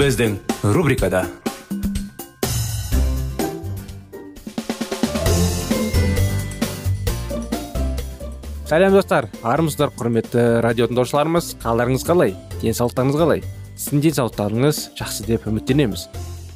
Біздің рубрикада сәлем достар армысыздар құрметті радио тыңдаушыларымыз қалдарыңыз қалай денсаулықтарыңыз қалай сіздің денсаулықтарыңыз жақсы деп үміттенеміз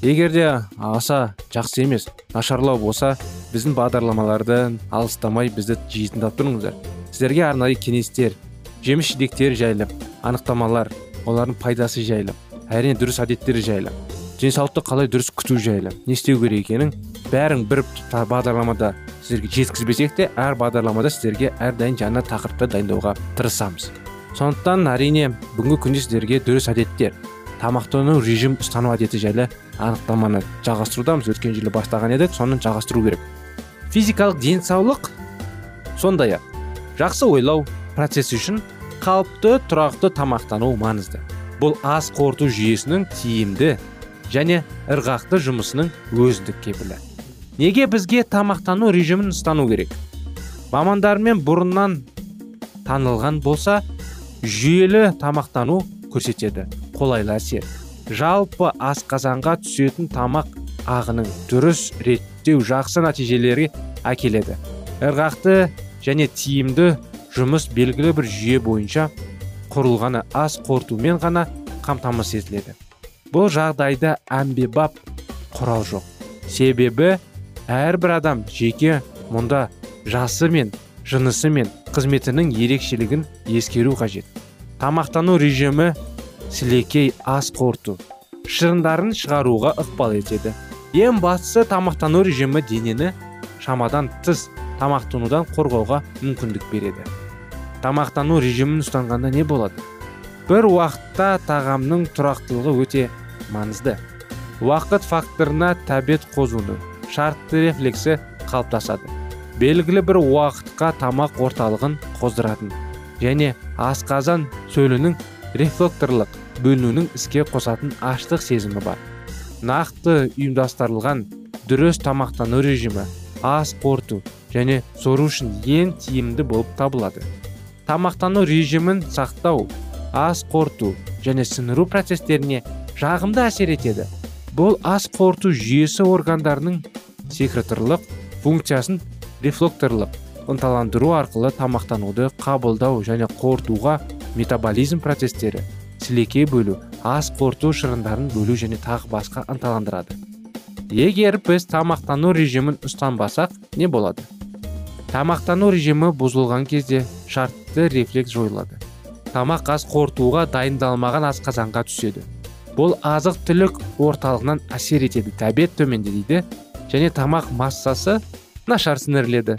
егер де аса жақсы емес нашарлау болса біздің бағдарламаларды алыстамай бізді жиі тыңдап тұрыңыздар сіздерге арнайы кеңестер жеміс жидектер жайлы анықтамалар олардың пайдасы жайлы әрине дұрыс әдеттер жайлы. Денсаулықты қалай дұрыс күту жайлы. Не істеу керек екенін бәрін бір бағдарламада сіздерге жеткізбесек те әр бағдарламада сіздерге әрдайым жаңа тақырыпты дайындауға тырысамыз. Сондықтан әрине бүгінгі күнде сіздерге дұрыс әдеттер тамақтану режим ұстану әдеті жайлы анықтаманы жалғастырудамыз. Өткен жылы бастаған едік соны жалғастыру керек. Физикалық денсаулық сондай ақ жақсы ойлау процесі үшін қалыпты тұрақты тамақтану маңызды. Бұл ас қорыту жүйесінің тиімді және ырғақты жұмысының өзіндік кепілі. Неге бізге тамақтану режимін ұстану керек? Мамандармен бұрыннан танылған болса жүйелі тамақтану көрсетеді. Қолайлы әсер. Жалпы асқазанға түсетін тамақ ағының дұрыс реттеу жақсы нәтижелерге әкеледі. Ырғақты және тиімді жұмыс белгілі бір жүйе бойынша құрылғаны ас қорытумен ғана қамтамасыз етіледі. Бұл жағдайда әмбебап құрал жоқ. Себебі әрбір адам жеке мұнда жасы мен жынысы мен қызметінің ерекшелігін ескеру қажет. Тамақтану режимі сілекей ас қорыту. Шырындарын шығаруға ықпал етеді. Ең бастысы тамақтану режимі денені шамадан тыс тамақтанудан қорғауға мүмкіндік береді. Тамақтану режимін ұстанғанда не болады? Бір уақытта тағамның тұрақтылығы өте маңызды. Уақыт факторына тәбет қозуының шартты рефлексі қалыптасады. Белгілі бір уақытқа тамақ орталығын қоздыратын және асқазан сөлінің рефлекторлық бөлінуінің іске қосатын аштық сезімі бар. Нақты ұйымдастырылған дұрыс тамақтану режимі ас қорыту және сору үшін ең тиімді болып табылады. Тамақтану режимін сақтау ас қорыту және сіңіру процестеріне жағымды әсер етеді. Бұл ас қорыту жүйесі органдарының секреторлық функциясын рефлекторлық ынталандыру арқылы тамақтануды қабылдау және қорытуға метаболизм процестері сілекей бөлу ас қорыту шырындарын бөлу және тағы басқа ынталандырады. Егер біз тамақтану режимін ұстанбасақ не болады? Тамақтану режимі бұзылған кезде рефлекс жойылады. Тамақ ас қорытуға дайындалмаған асқазанға түседі. Бұл азық түлік орталығынан әсер етеді тәбет төмендейді және тамақ массасы нашар сіңіріледі.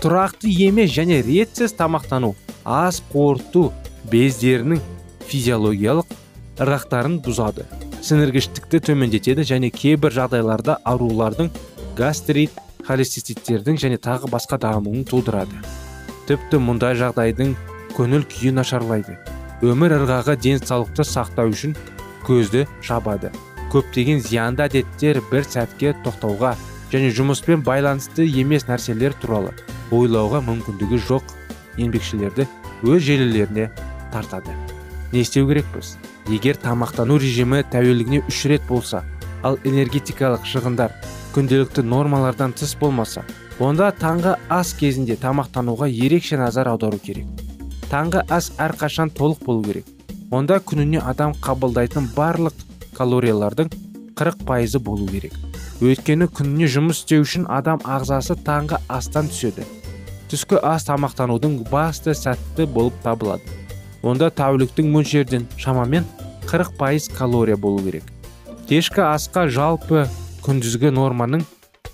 Тұрақты емес және ретсіз тамақтану ас қорыту бездерінің физиологиялық ырғақтарын бұзады. Сіңіргіштікті төмендетеді және кейбір жағдайларда аурулардың гастрит холециститтердің және тағы басқа дамуын тудырады. Тіпті мұндай жағдайдың көңіл күйі нашарлайды. Өмір ырғағы денсаулықты сақтау үшін көзді шабады көптеген зиянды әдеттер бір сәтке тоқтауға және жұмыспен байланысты емес нәрселер туралы ойлауға мүмкіндігі жоқ еңбекшілерді өз желілеріне тартады. Не істеу керекпіз? Егер тамақтану режимі тәуелдігіне үш рет болса ал энергетикалық шығындар күнделікті нормалардан тыс болмаса онда таңғы ас кезінде тамақтануға ерекше назар аудару керек. Таңғы ас әрқашан толық болу керек. Онда күніне адам қабылдайтын барлық калориялардың 40 пайызы болу керек. Өйткені күніне жұмыс істеу үшін адам ағзасы таңғы астан түседі. Түскі ас тамақтанудың басты сәтті болып табылады. Онда тәуліктің мөлшерден шамамен 40 пайыз калория болу керек. Кешкі асқа жалпы күндізгі норманың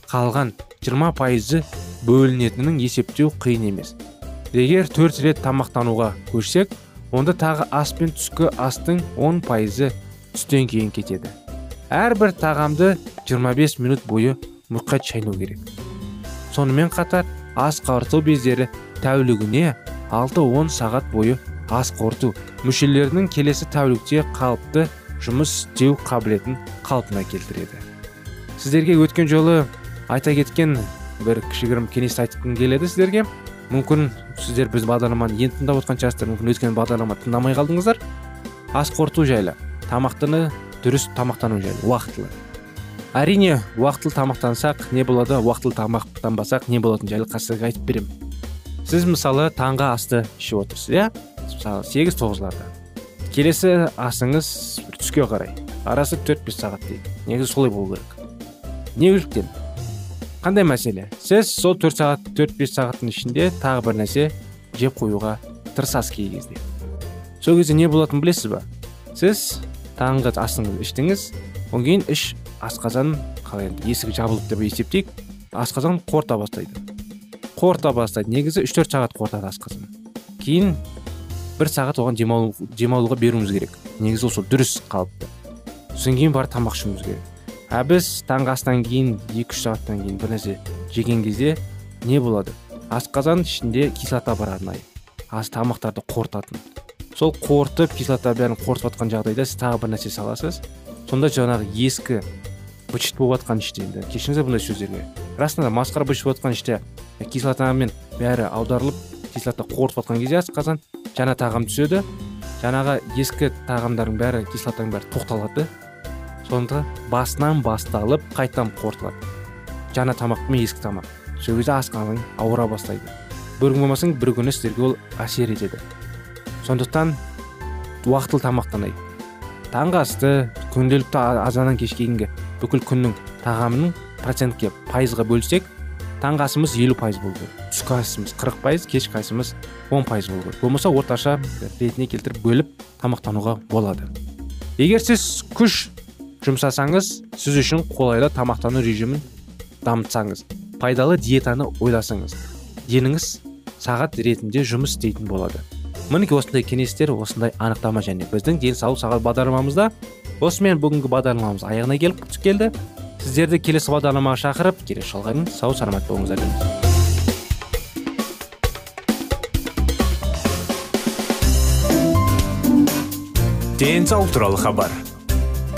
қалған 20 пайызы бөлінетінін есептеу қиын емес. Егер төрт рет тамақтануға көшсек онда тағы ас пен түскі астың 10 пайызы түстен кейін кетеді. Әрбір тағамды 25 минут бойы мұқият шайнау керек. Сонымен қатар ас қорыту бездері тәулігіне 6-10 сағат бойы ас қорыту мүшелерінің келесі тәулікте қалыпты жұмыс істеу қабілетін қалпына келтіреді. Сіздерге өткен жолы айта кеткен бір кішігірім кеңес айтқым келеді сіздерге. Мүмкін сіздер біз бағдарламаны енді тыңдап отқан шығарсыздар. Мүмкін өткен бағдарлама тыңдамай қалдыңыздар. Ас қорыту жайлы тамақтаны дұрыс тамақтану жайлы уақытылы. Әрине уақытылы тамақтансақ не болады уақытылы тамақтанбасақ не болатыны жайлы қазір айтып беремін. Сіз мысалы таңғы асты ішіп отырсыз иә? Мысалы сегіз тоғызларда келесі асыңыз түске қарай. Арасы төрт бес сағат дейік негізі солай болу керек. Неліктен қандай мәселе? Сіз сол төрт сағат төрт бес сағаттың ішінде тағы бір нәрсе жеп қоюға тырысасыз кей кезде. Сол кезде не болатынын білесіз ба? Сіз таңғы асыңызды іштіңіз одан кейін іш асқазан қалай енді есігі жабылды деп есептейік асқазан қорыта бастайды. Қорыта бастайды. Негізі үш төрт сағат қорытады асқазан. Кейін бір сағат оған демалу, демалуға беруіміз керек. Негізі сол дұрыс қалыпты. Содан кейін барып тамақ ішуіміз керек. А біз таңғы астан кейін екі үш сағаттан кейін бір нәрсе жеген кезде не болады? Асқазан ішінде кислота бар арнайы. Ас тамақтарды қорытатын. Сол қорытып кислота бәрін қорытып жатқан жағдайда сіз тағы бір нәрсе саласыз. Сонда жаңағы ескі бычыт болып жатқан іште енді. Кешіріңіздер бұндай сөздерге. Расында масқара бычыт болып жатқан іште кислотамен бәрі аударылып кислота қорытып жатқан кезде асқазан жаңа тағам түседі. Жаңағы ескі тағамдардың бәрі кислотаның бәрі тоқталады. Сонда басынан басталып қайтадан қорытылады. Жаңа тамақ пен ескі тамақ. Сол кезде асқазан ауыра бастайды. Бір күн болмасаң бір күні сіздерге ол әсер етеді. Сондықтан уақытылы тамақтанайық таңғы асты күнделікті азаннан кешке дейінгі бүкіл күннің тағамының процентке пайызға бөлсек таңғы асымыз елу пайыз болу керек. Түскі асымыз қырық пайыз кешкі асымыз он пайыз болу керек. Болмаса орташа ретіне келтіріп бөліп тамақтануға болады. Егер сіз күш жұмсасаңыз сіз үшін қолайлы тамақтану режимін дамытсаңыз пайдалы диетаны ойласаңыз деніңіз сағат ретінде жұмыс істейтін болады. Мінекей осындай кеңестер осындай анықтама және біздің денсаулық сағат бағдарламамызда осымен бүгінгі бағдарламамыз аяғына келіп келді. Сіздерді келесі бағдарламаға шақырып келесі жолға дейін сау саламат болыңыздар денсаулық туралы хабар.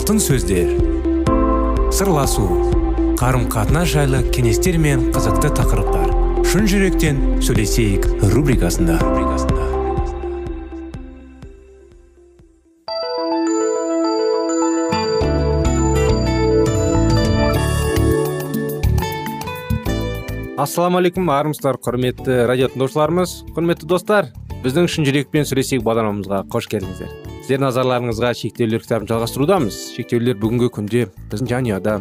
Сөздер. Сырласу қарым қатынас жайлы кеңестер мен қызықты тақырыптар. Шын жүректен сөйлесейік рубрикасында. Ассалаумағалейкум армысыздар құрметті радио тыңдаушыларымыз құрметті достар. Біздің шын жүрекпен сөйлесейік бағдарламамызға қош келдіңіздер. Сіздердің назарларыңызға шектеулер кітабын жалғастырудамыз. Шектеулер бүгінгі күнде біздің жанұяда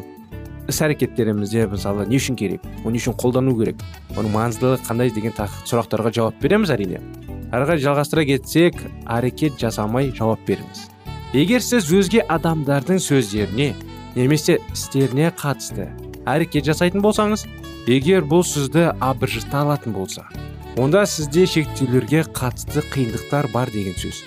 іс әрекеттерімізде мысалы не үшін керек оны үшін қолдану керек оның маңыздылығы қандай деген сұрақтарға жауап береміз әрине. Ары қарай жалғастыра кетсек әрекет жасамай жауап беріңіз. Егер сіз өзге адамдардың сөздеріне немесе істеріне қатысты әрекет жасайтын болсаңыз егер бұл сізді абыржыта алатын болса онда сізде шектеулерге қатысты қиындықтар бар деген сөз.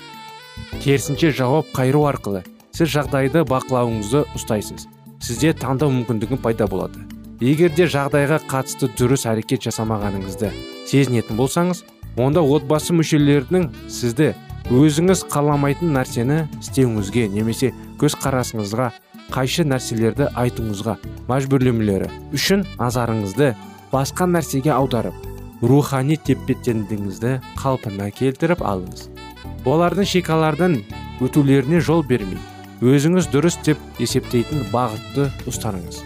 Керісінше жауап қайыру арқылы сіз жағдайды бақылауыңызды ұстайсыз. Сізде таңдау мүмкіндігі пайда болады. Егер де жағдайға қатысты дұрыс әрекет жасамағаныңызды сезінетін болсаңыз онда отбасы мүшелерінің сізді өзіңіз қаламайтын нәрсені істеуіңізге немесе көз қарасыңызға қайшы нәрселерді айтуыңызға мәжбүрлемелері үшін назарыңызды басқа нәрсеге аударып рухани тепе теңдігіңізді қалпына келтіріп алыңыз. Олардың шекалардың өтулеріне жол бермей өзіңіз дұрыс деп есептейтін бағытты ұстаныңыз.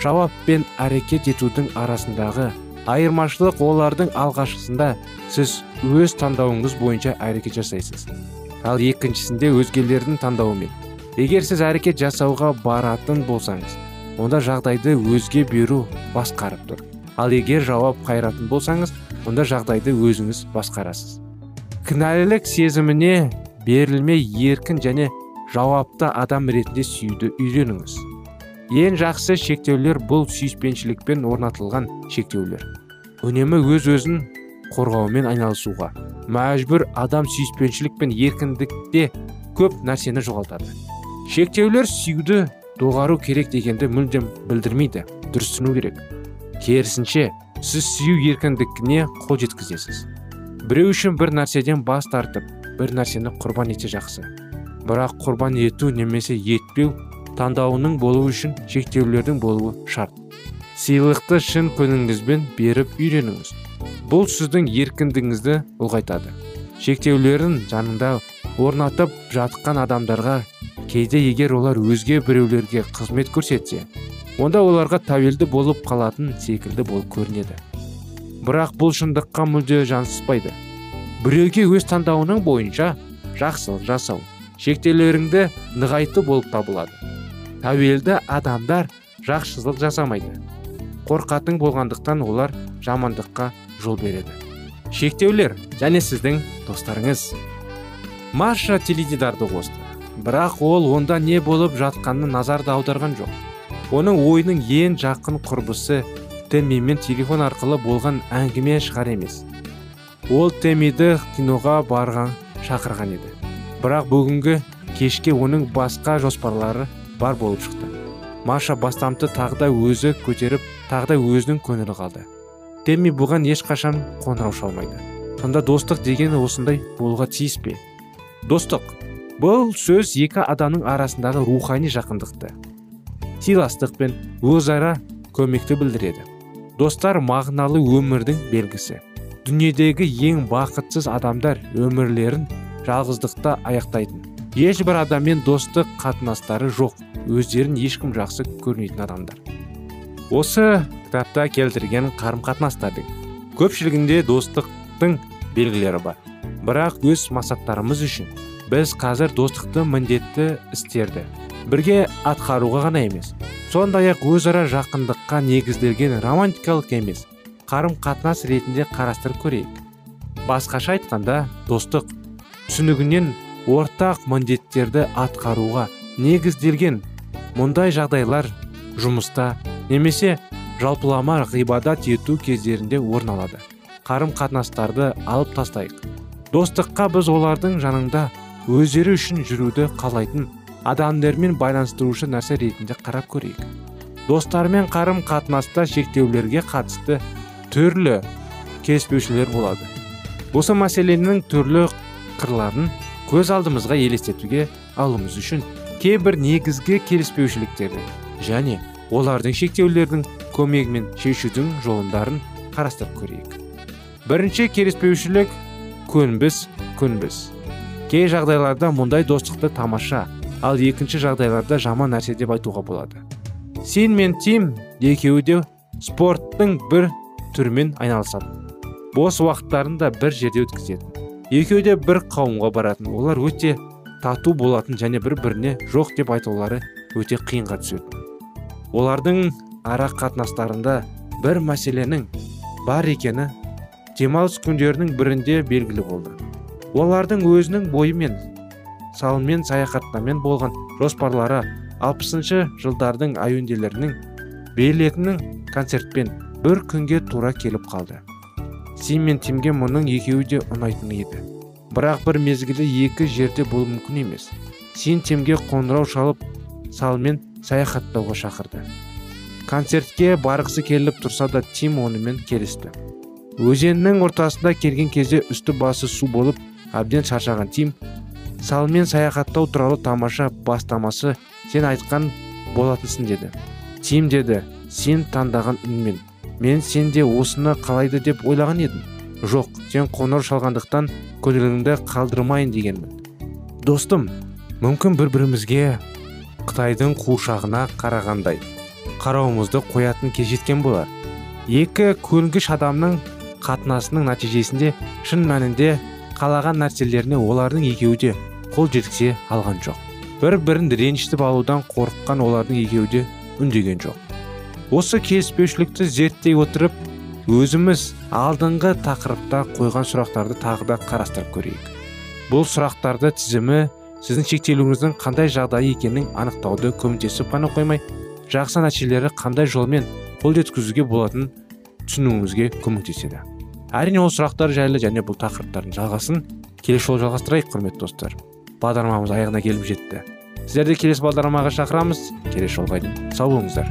Жауап пен әрекет етудің арасындағы айырмашылық олардың алғашқысында сіз өз таңдауыңыз бойынша әрекет жасайсыз. Ал екіншісінде өзгелердің таңдауымен. Егер сіз әрекет жасауға баратын болсаңыз онда жағдайды өзге беру басқарып тұр. Ал егер жауап қайратын болсаңыз онда жағдайды өзіңіз басқарасыз. Кінәлілік сезіміне берілмей еркін және жауапты адам ретінде сүюді үйреніңіз. Ең жақсы шектеулер бұл сүйіспеншілікпен орнатылған шектеулер. Үнемі өз өзін қорғаумен айналысуға мәжбүр адам сүйіспеншілік пен еркіндікте көп нәрсені жоғалтады. Шектеулер сүюді доғару керек дегенді мүлдем білдірмейді дұрыс түсіну керек. Керісінше сіз сүю еркіндігіне қол жеткізесіз. Біреу үшін бір нәрседен бас тартып бір нәрсені құрбан етсе жақсы. Бірақ құрбан ету немесе етпеу таңдауының болу үшін шектеулердің болуы шарт. Сыйлықты шын көңіліңізбен беріп үйреніңіз. Бұл сіздің еркіндігіңізді ұлғайтады. Шектеулерін жанында орнатып жатқан адамдарға кейде егер олар өзге біреулерге қызмет көрсетсе онда оларға тәуелді болып қалатын секілді болып көрінеді. Бірақ бұл шындыққа мүлде жаныспайды біреуге өз таңдауының бойынша жақсылық жасау шектеулеріңді нығайту болып табылады. Тәуелді адамдар жақсылық жасамайды. Қорқатын болғандықтан олар жамандыққа жол береді. Шектеулер және сіздің достарыңыз. Маша теледидарды қосты. Бірақ ол онда не болып жатқанын назарды аударған жоқ. Оның ойының ең жақын құрбысы тэммимен телефон арқылы болған әңгіме шығар емес. Ол тэммиді киноға барған шақырған еді. Бірақ бүгінгі кешке оның басқа жоспарлары бар болып шықты. Маша бастамты тағы өзі көтеріп тағы өзінің көңілі қалды. Тэмми бұған ешқашан қоңырау шалмайды. Сонда достық деген осындай болуға тиіс пе? Достық бұл сөз екі адамның арасындағы рухани жақындықты сыйластық пен өзара көмекті білдіреді. Достар мағыналы өмірдің белгісі. Дүниедегі ең бақытсыз адамдар өмірлерін жалғыздықта аяқтайтын. Ешбір адаммен достық қатынастары жоқ өздерін ешкім жақсы көрмейтін адамдар. Осы кітапта келтірген қарым қатынастардың көпшілігінде достықтың белгілері бар. Бірақ өз мақсаттарымыз үшін біз қазір достықты міндетті істерді бірге атқаруға ғана емес сондай ақ өзара жақындыққа негізделген романтикалық емес қарым қатынас ретінде қарастырып көрейік. Басқаша айтқанда достық түсінігінен ортақ міндеттерді атқаруға негізделген мұндай жағдайлар жұмыста немесе жалпылама ғибадат ету кездерінде орын алады. Қарым қатынастарды алып тастайық. Достыққа біз олардың жанында өздері үшін жүруді қалайтын адамдармен байланыстырушы нәрсе ретінде қарап көрейік. Достармен қарым қатынаста шектеулерге қатысты түрлі келіспеушілер болады. Осы мәселенің түрлі қырларын көз алдымызға елестетуге алуымыз үшін кейбір негізгі келіспеушіліктерді және олардың шектеулердің көмегімен шешудің жолдарын қарастырып көрейік. Бірінші келіспеушілік көнбіс көнбіс кей жағдайларда мұндай достықты тамаша ал екінші жағдайларда жаман нәрсе деп айтуға болады. Сен мен тим екеуі де спорттың бір түрімен айналысады. Бос уақыттарын бір жерде өткізетін екеуі де бір қауымға баратын олар өте тату болатын және бір біріне жоқ деп айтулары өте қиынға түсетін олардың ара қатынастарында бір мәселенің бар екені демалыс күндерінің бірінде белгілі болды. Олардың өзінің бойымен салмен саяхаттамен болған жоспарлары алпысыншы жылдардың әуенделерінің билетінің концертпен бір күнге тура келіп қалды. Сим мен тимге мұның екеуі де ұнайтын еді. Бірақ бір мезгілде екі жерде болу мүмкін емес. Син тимге қоңырау шалып салмен саяхаттауға шақырды. Концертке барғысы келіп тұрса да тим онымен келісті. Өзеннің ортасында келген кезде үсті басы су болып әбден шаршаған тим салмен саяхаттау туралы тамаша бастамасы сен айтқан болатынсың деді. Тим деді сен таңдаған үнмен. Мен сен де осыны қалайды деп ойлаған едім. Жоқ сен қоңыр шалғандықтан көлігіңді қалдырмайын дегенмін. Достым мүмкін бір бірімізге қытайдың қуыршағына қарағандай қарауымызды қоятын кез жеткен болар. Екі көнгіш адамның қатынасының нәтижесінде шын мәнінде қалаған нәрселеріне олардың екеуі де қол жеткізе алған жоқ. Бір бірін ренжітіп алудан қорыққан олардың екеуі де үндеген жоқ. Осы келіспеушілікті зерттей отырып өзіміз алдыңғы тақырыпта қойған сұрақтарды тағы да қарастырып көрейік. Бұл сұрақтарды тізімі сіздің шектеулеріңіздің қандай жағдайы екенін анықтауды көмектесіп қана қоймай жақсы нәтижелері қандай жолмен қол жеткізуге болатынын түсінуіңізге көмектеседі. Әрине ол сұрақтар жайлы және бұл тақырыптардың жалғасын келесі жолы жалғастырайық құрметті достар. Бағдарламамыз аяғына келіп жетті. Сіздерді келесі бағдарламаға шақырамыз. Келесі жолға дейін. Сау болыңыздар.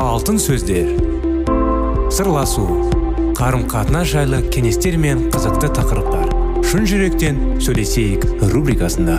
Алтын сөздер. Сырласу. Қарым қатынас жайлы кеңестер мен қызықты тақырыптар. Шын жүректен сөйлесейік рубрикасында.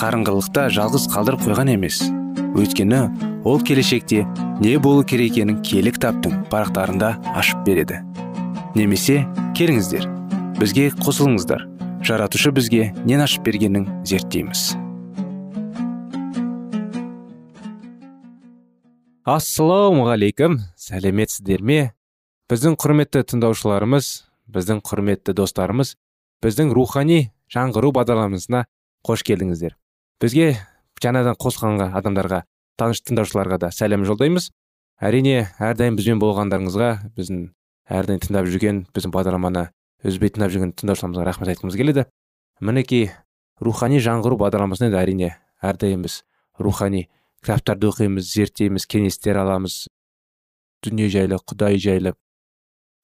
қарыңғылықта жалғыз қалдырып қойған емес. Өйткені ол келешекте не болу керек екенін киелі кітаптың парақтарында ашып береді. Немесе келіңіздер бізге қосылыңыздар. Жаратушы бізге нен ашып бергенін зерттейміз. Ассалаумағалейкум. Сәлеметсіздер ме? Біздің құрметті тыңдаушыларымыз біздің құрметті достарымыз біздің рухани жаңғыру бағдарламасына қош келдіңіздер. Бізге жаңадан қосылған адамдарға таныш тыңдаушыларға да сәлем жолдаймыз. Әрине әрдайым бізбен болғандарыңызға біздің әрдайым тыңдап жүрген біздің бағдарламаны үзбей тыңдап жүрген тыңдаушыларымызға рахмет айтқымыз келеді. Мінекей рухани жаңғыру бағдарламасында да әрине әрдайым біз рухани кітаптарды оқимыз зерттейміз кеңестер аламыз. Дүние жайлы құдай жайлы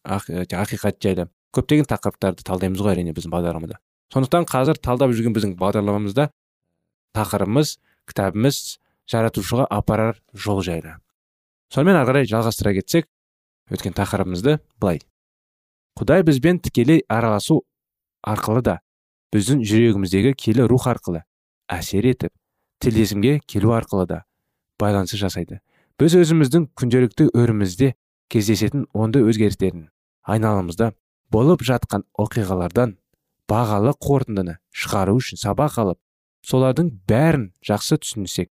ақиқат жайлы көптеген тақырыптарды талдаймыз ғой әрине біздің бағдарламада. Сондықтан қазір талдап жүрген біздің бағдарламамызда тақырыбымыз кітабымыз жаратушыға апарар жол жайлы. Сонымен ары қарай жалғастыра кетсек өткен тақырыбымызды былай. Құдай бізбен тікелей араласу арқылы да біздің жүрегіміздегі келі рух арқылы әсер етіп тілдесімге келу арқылы да байланыс жасайды. Біз өзіміздің күнделікті өрімізде кездесетін онды өзгерістерін айналамызда болып жатқан оқиғалардан бағалы қорытындыны шығару үшін сабақ алып солардың бәрін жақсы түсінсек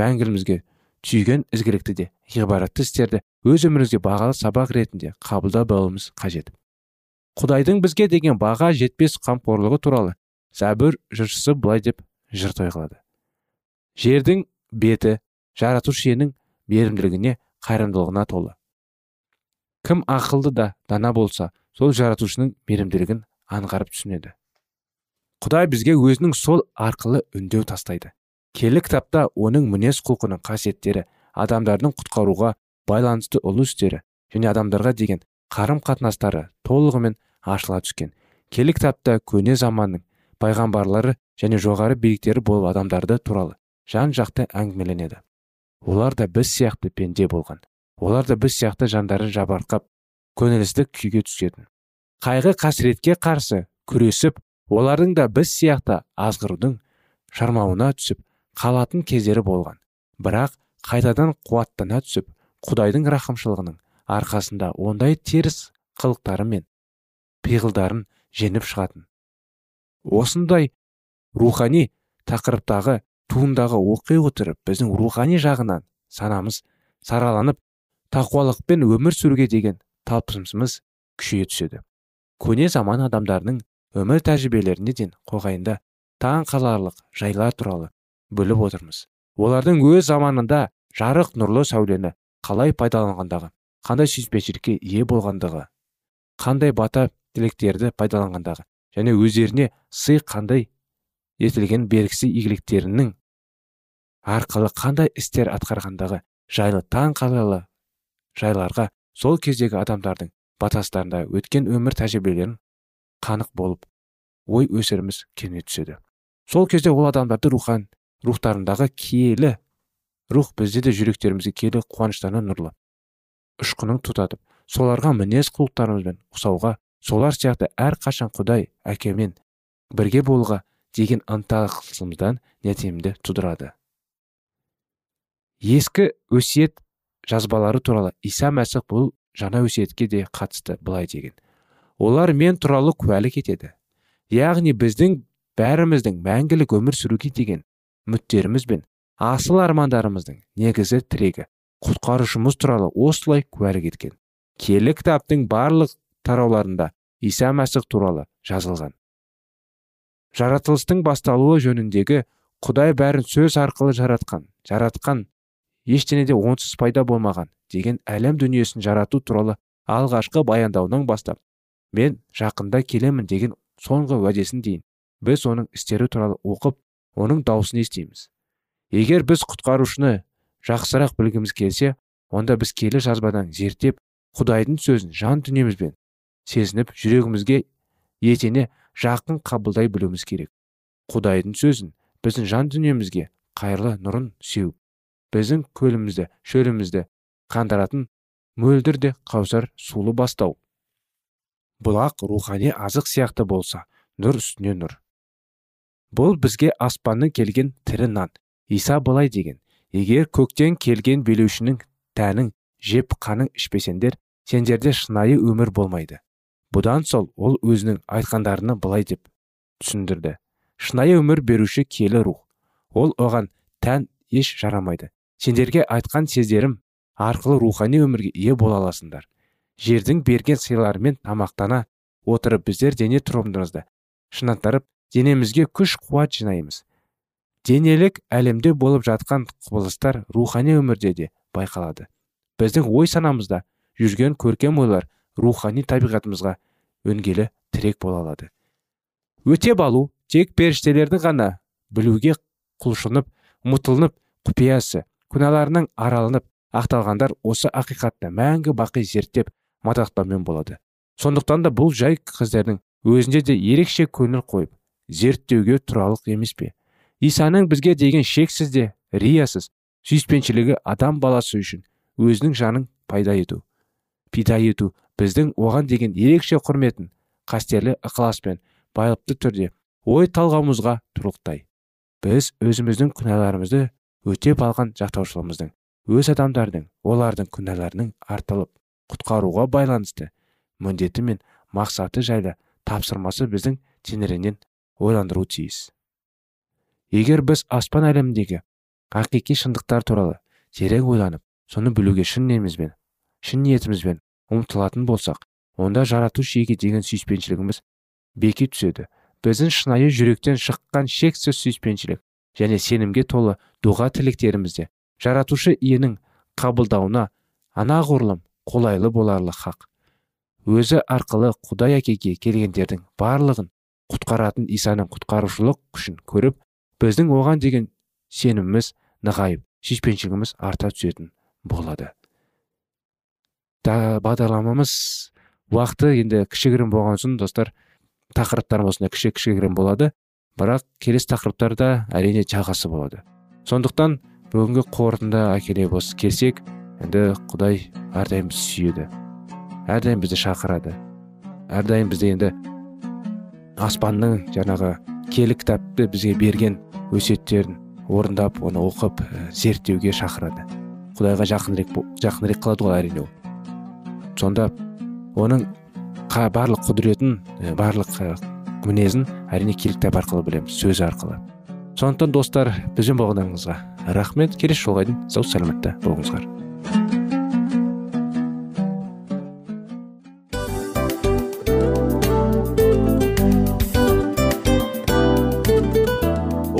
мәңгілімізге түйген ізгілікті де ғибаратты істерді өз өмірімізге бағалы сабақ ретінде қабылдап алуымыз қажет. Құдайдың бізге деген баға жетпес қамқорлығы туралы зәбір жыршысы былай деп жыр қылады жердің беті жаратушы иенің мейірімділігіне қайырымдылығына толы. Кім ақылды да дана болса сол жаратушының мейірімділігін аңғарып түсінеді. Құдай бізге өзінің сол арқылы үндеу тастайды. Келі кітапта оның мінез құлқының қасиеттері адамдардың құтқаруға байланысты ұлы істері және адамдарға деген қарым қатынастары толығымен ашыла түскен. Келі кітапта көне заманның пайғамбарлары және жоғары биіктері болып адамдарды туралы жан жақты әңгімеленеді. Олар да біз сияқты пенде болған. Олар да біз сияқты жандары жабарқап көңілсіздік күйге түсетін. Қайғы қасіретке қарсы күресіп олардың да біз сияқты азғырудың шармауына түсіп қалатын кездері болған. Бірақ қайтадан қуаттана түсіп құдайдың рақымшылығының арқасында ондай теріс қылықтары мен пиғылдарын жеңіп шығатын. Осындай рухани тақырыптағы туындағы оқи отырып біздің рухани жағынан санамыз сараланып тақуалықпен өмір сүруге деген талпынысымыз күшейе түседі. Көне заман адамдарының өмір тәжірибелеріне ден қойғайында таң қаларлық жайлар туралы бөліп отырмыз. Олардың өз заманында жарық нұрлы сәулені қалай пайдаланғандағы қандай сүйіспеншілікке ие болғандығы қандай бата тілектерді пайдаланғандағы және өздеріне сый қандай етілген бергісі игіліктерінің арқылы қандай істер атқарғандығы жайлы таң қалалы жайларға сол кездегі адамдардың батастарында өткен өмір тәжірибелерін қанық болып ой өсіріміз келмей түседі. Сол кезде ол адамдарды рухан рухтарындағы киелі рух бізде де жүректерімізге киелі қуаныштарына нұрлы ұшқының тұтатып соларға мінез құлықтарымызбен ұқсауға солар сияқты әрқашан құдай әкемен бірге болуға деген ынталысымыздан нәтемді тудырады. Ескі өсиет жазбалары туралы иса мәсіх бұл жаңа өсиетке де қатысты былай деген. Олар мен туралы куәлік етеді. Яғни біздің бәріміздің мәңгілік өмір сүруге деген үміттеріміз бен асыл армандарымыздың негізі тірегі құтқарушымыз туралы осылай куәлік еткен. Келі кітаптың барлық тарауларында иса мәсіх туралы жазылған. Жаратылыстың басталуы жөніндегі құдай бәрін сөз арқылы жаратқан жаратқан ештеңе де онсыз пайда болмаған деген әлем дүниесін жарату туралы алғашқы баяндауынан бастап мен жақында келемін деген соңғы уәдесін дейін. Біз оның істері туралы оқып оның даусын естиміз. Егер біз құтқарушыны жақсырақ білгіміз келсе онда біз келі жазбадан зерттеп құдайдың сөзін жан дүниемізбен сезініп жүрегімізге етене жақын қабылдай білуіміз керек. Құдайдың сөзін біздің жан дүниемізге қайырлы нұрын сеуіп біздің көлімізді шөлімізді қандыратын мөлдір де қаусар сулы бастау. Бұлақ рухани азық сияқты болса нұр үстіне нұр. Бұл бізге аспанның келген тірі нан иса былай деген егер көктен келген билеушінің тәнің жеп қаның ішпесеңдер сендерде шынайы өмір болмайды. Бұдан сол ол өзінің айтқандарына былай деп түсіндірді. Шынайы өмір беруші келі рух. Ол оған тән еш жарамайды. Сендерге айтқан сездерім арқылы рухани өмірге ие бола аласыңдар. Жердің берген сыйларымен тамақтана отырып біздер дене тұрғымымызды шынаттырып денемізге күш қуат жинаймыз. Денелік әлемде болып жатқан құбылыстар рухани өмірде де байқалады. Біздің ой санамызда жүрген көркем ойлар рухани табиғатымызға өнгелі тірек бола алады. Өтеп алу тек періштелердің ғана білуге құлшынып ұмытылынып құпиясы күнәларының аралынып ақталғандар осы ақиқатты мәңгі бақи зерттеп мадақтаумен болады. Сондықтан да бұл жай қыздардың өзінде де ерекше көңіл қойып зерттеуге тұралық емес пе? Исаның бізге деген шексіз де риясыз сүйіспеншілігі адам баласы үшін өзінің жанын пайда ету пида ету біздің оған деген ерекше құрметін қастерлі ықыласпен байыпты түрде ой талғауымызға тұрлықтай. Біз өзіміздің күнәларымызды өтеп алған жақтаушылығымыздың өз адамдардың олардың күнәларының артылып құтқаруға байланысты. Міндеті мен мақсаты жайлы тапсырмасы біздің теңірінен ойландыру тиіс. Егер біз аспан әлеміндегі ақиқи шындықтар туралы терең ойланып соны білуге шын немізбен шын ниетімізбен ұмтылатын болсақ онда жаратушы иеге деген сүйіспеншілігіміз беки түседі. Біздің шынайы жүректен шыққан шексіз сүйіспеншілік және сенімге толы дұға тілектерімізде жаратушы иенің қабылдауына анағұрлым қолайлы боларлық хақ. Өзі арқылы құдай әкеге келгендердің барлығын құтқаратын исаның құтқарушылық күшін көріп біздің оған деген сеніміміз нығайып сүйіспеншілігіміз арта түсетін болады. Да бағдарламамыз уақыты енді кішігірім болған соң достар тақырыптарымыз осындай кіші кішігірім болады. Бірақ келесі тақырыптарда әрине жалғасы болады. Сондықтан бүгінгі қорытынды әкеле келсек енді құдай әрдайым бізді сүйеді. Әрдайым бізді шақырады. Әрдайым бізде енді аспанның жаңағы келі кітапты бізге берген өсиеттерін орындап оны оқып ә, зерттеуге шақырады. Құдайға жақынірек жақынірек қылады ғой әрине ол. Сонда оның қа, барлық құдіретін ә, барлық ә, мінезін әрине киелі кітап арқылы білеміз сөзі арқылы. Сондықтан достар бізбен болғандарыңызға рахмет. Келесі жолға дейін сау саламатта болыңыздар.